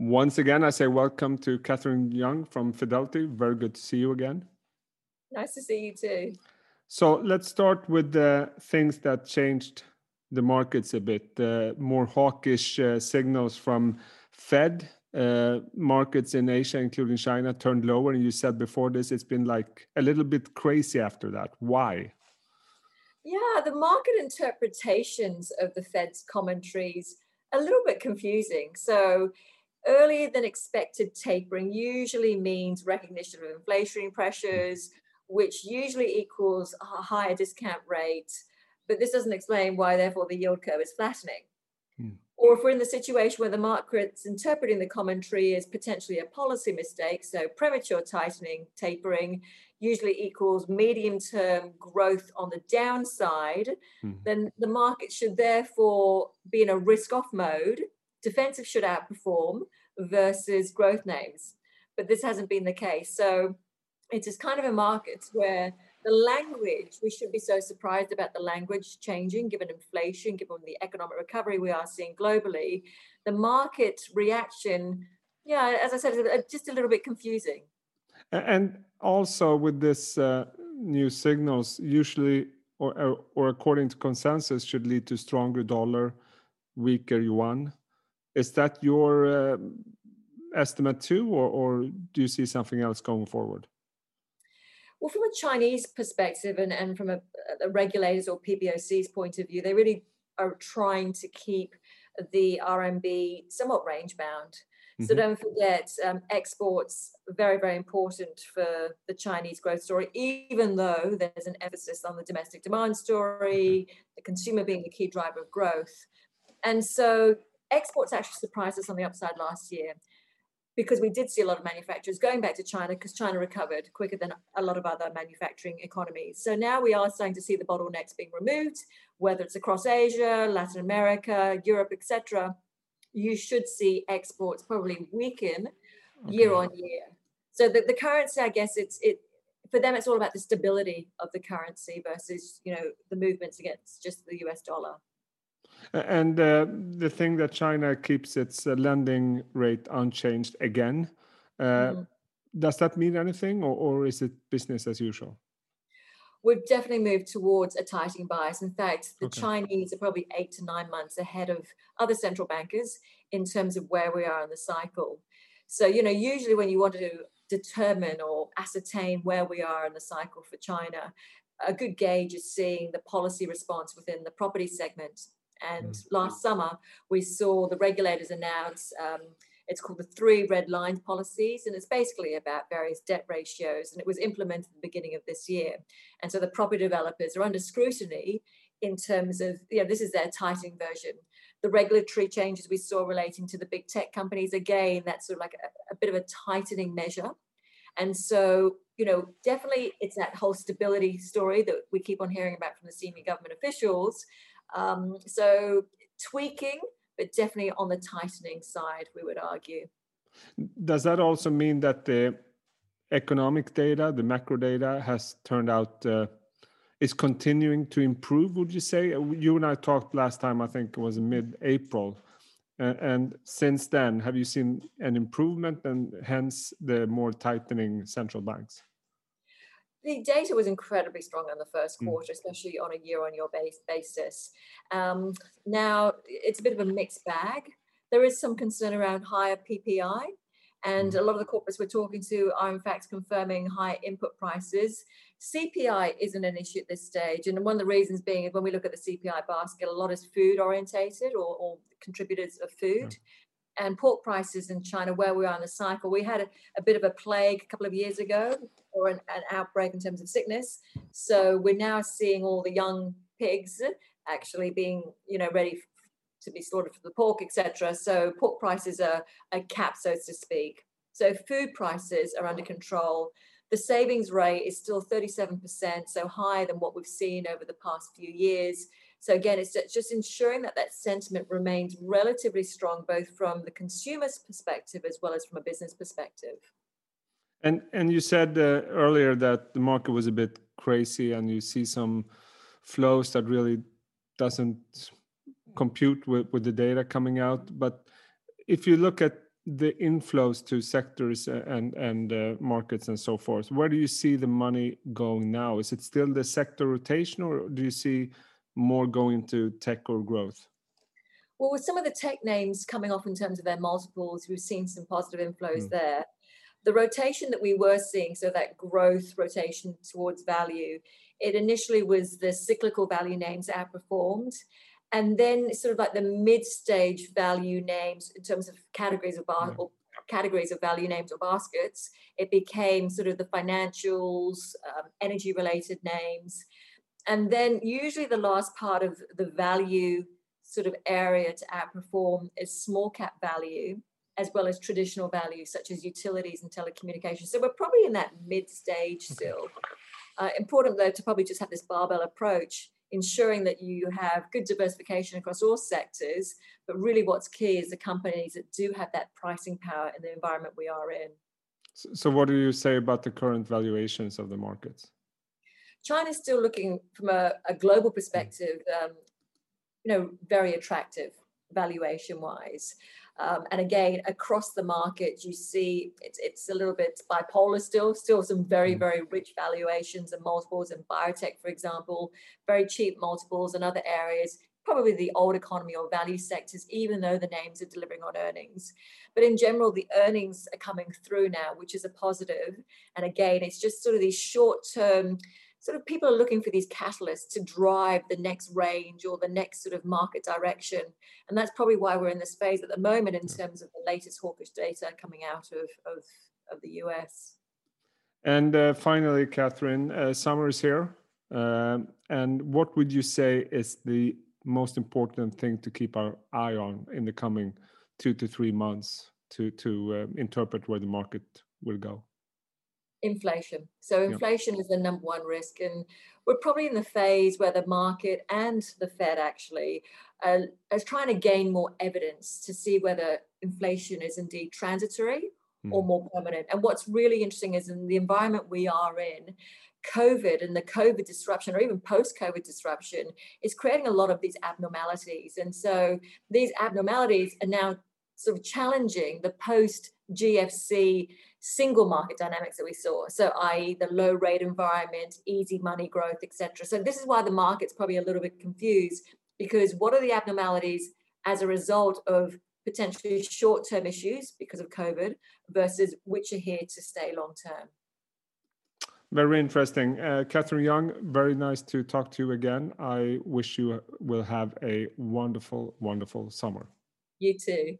Once again, I say welcome to Catherine Yeung from Fidelity. Very good to see you again. Nice to see you too. So let's start with the things that changed the markets a bit. The more hawkish uh, signals from Fed uh, markets in Asia, including China, turned lower. And you said before this, it's been like a little bit crazy after that. Why? Yeah, the market interpretations of the Fed's commentaries a little bit confusing. So earlier than expected tapering usually means recognition of inflationary pressures, which usually equals a higher discount rate. But this doesn't explain why, therefore, the yield curve is flattening. Hmm. Or if we're in the situation where the market's interpreting the commentary as potentially a policy mistake, so premature tightening, tapering, usually equals medium term growth on the downside, hmm. then the market should therefore be in a risk off mode. Defensive should outperform, versus growth names. But this hasn't been the case. So it is kind of a market where the language, we should be so surprised about the language changing given inflation, given the economic recovery we are seeing globally. The market reaction, yeah, as I said, just a little bit confusing. And also with this uh, new signals, usually or, or according to consensus, should lead to stronger dollar, weaker yuan. Is that your uh, estimate too, or, or do you see something else going forward? Well, from a Chinese perspective and, and from a, a regulators or PBOC's point of view, they really are trying to keep the RMB somewhat range bound. Mm-hmm. So don't forget, um, exports are very very important for the Chinese growth story. Even though there's an emphasis on the domestic demand story, mm-hmm. the consumer being the key driver of growth, and so exports actually surprised us on the upside last year because we did see a lot of manufacturers going back to China because China recovered quicker than a lot of other manufacturing economies. So now we are starting to see the bottlenecks being removed, whether it's across Asia, Latin America, Europe, etc. You should see exports probably weaken okay. year on year. So the, the currency, I guess, it's it for them. It's all about the stability of the currency versus you know the movements against just the U.S. dollar. And uh, the thing that China keeps its uh, lending rate unchanged again, uh, mm. does that mean anything or, or is it business as usual? We've definitely moved towards a tightening bias. In fact, the okay. Chinese are probably eight to nine months ahead of other central bankers in terms of where we are in the cycle. So, you know, usually when you want to determine or ascertain where we are in the cycle for China, a good gauge is seeing the policy response within the property segment and mm. last summer, we saw the regulators announce um, it's called the three red lines policies, and it's basically about various debt ratios. And it was implemented at the beginning of this year. And so the property developers are under scrutiny in terms of, you know, this is their tightening version. The regulatory changes we saw relating to the big tech companies, again, that's sort of like a, a bit of a tightening measure. And so, you know, definitely it's that whole stability story that we keep on hearing about from the senior government officials. Um, so tweaking, but definitely on the tightening side, we would argue. Does that also mean that the economic data, the macro data, has turned out uh, is continuing to improve? Would you say? You and I talked last time. I think it was mid-April, uh, and since then, have you seen an improvement, and hence the more tightening central banks? The data was incredibly strong in the first hmm. quarter, mm. especially on a year-on-year base, basis. Um, now it's a bit of a mixed bag. There is some concern around higher PPI, and hmm. a lot of the corporates we're talking to are in fact confirming high input prices. CPI isn't an issue at this stage, and one of the reasons being is when we look at the CPI basket, a lot is food orientated or, or contributors of food. And pork prices in China, where we are in the cycle. We had a, a bit of a plague a couple of years ago, or an, an, outbreak in terms of sickness. So we're now seeing all the young pigs actually being, you know, ready to be slaughtered for the pork, etc. So pork prices are, are capped, so to speak. So food prices are under control. The savings rate is still 37%, so higher than what we've seen over the past few years. So again, it's just ensuring that that sentiment remains relatively strong, both from the consumer's perspective as well as from a business perspective. And and you said uh, earlier that the market was a bit crazy, and you see some flows that really doesn't compute with, with the data coming out. But if you look at the inflows to sectors and and uh, markets and so forth where do you see the money going now is it still the sector rotation or do you see more going to tech or growth well with some of the tech names coming off in terms of their multiples we've seen some positive inflows mm. there the rotation that we were seeing so that growth rotation towards value it initially was the cyclical value names outperformed and then sort of like the mid-stage value names in terms of categories of bar- yeah. categories of value names or baskets it became sort of the financials um, energy related names and then usually the last part of the value sort of area to outperform is small cap value as well as traditional value such as utilities and telecommunications so we're probably in that mid stage still uh, important though to probably just have this barbell approach ensuring that you have good diversification across all sectors. But really, what's key is the companies that do have that pricing power in the environment we are in. So, so what do you say about the current valuations of the markets? China's still looking from a, a global perspective, um, you know, very attractive valuation wise. Um, and again, across the market, you see it's, it's a little bit bipolar still, still some very, mm. very rich valuations and multiples in biotech, for example, very cheap multiples in other areas, probably the old economy or value sectors, even though the names are delivering on earnings. But in general, the earnings are coming through now, which is a positive. And again, it's just sort of these short term sort of people are looking for these catalysts to drive the next range or the next sort of market direction. And that's probably why we're in this phase at the moment in terms of the latest hawkish data coming out of, of, of the US. And uh, finally, Catherine, uh, summer is here. Um, and what would you say is the most important thing to keep our eye on in the coming two to three months to, to uh, interpret where the market will go? Inflation. So inflation is the number one risk, and we're probably in the phase where the market and the Fed actually uh, is trying to gain more evidence to see whether inflation is indeed transitory mm. or more permanent. And what's really interesting is in the environment we are in. COVID and the COVID disruption, or even post COVID disruption, is creating a lot of these abnormalities. And so these abnormalities are now sort of challenging the post GFC single market dynamics that we saw. So, i.e., the low rate environment, easy money growth, etc. So, this is why the market's probably a little bit confused because what are the abnormalities as a result of potentially short term issues because of COVID versus which are here to stay long term? Very interesting. Uh, Catherine Yeung, very nice to talk to you again. I wish you will have a wonderful, wonderful summer. You too.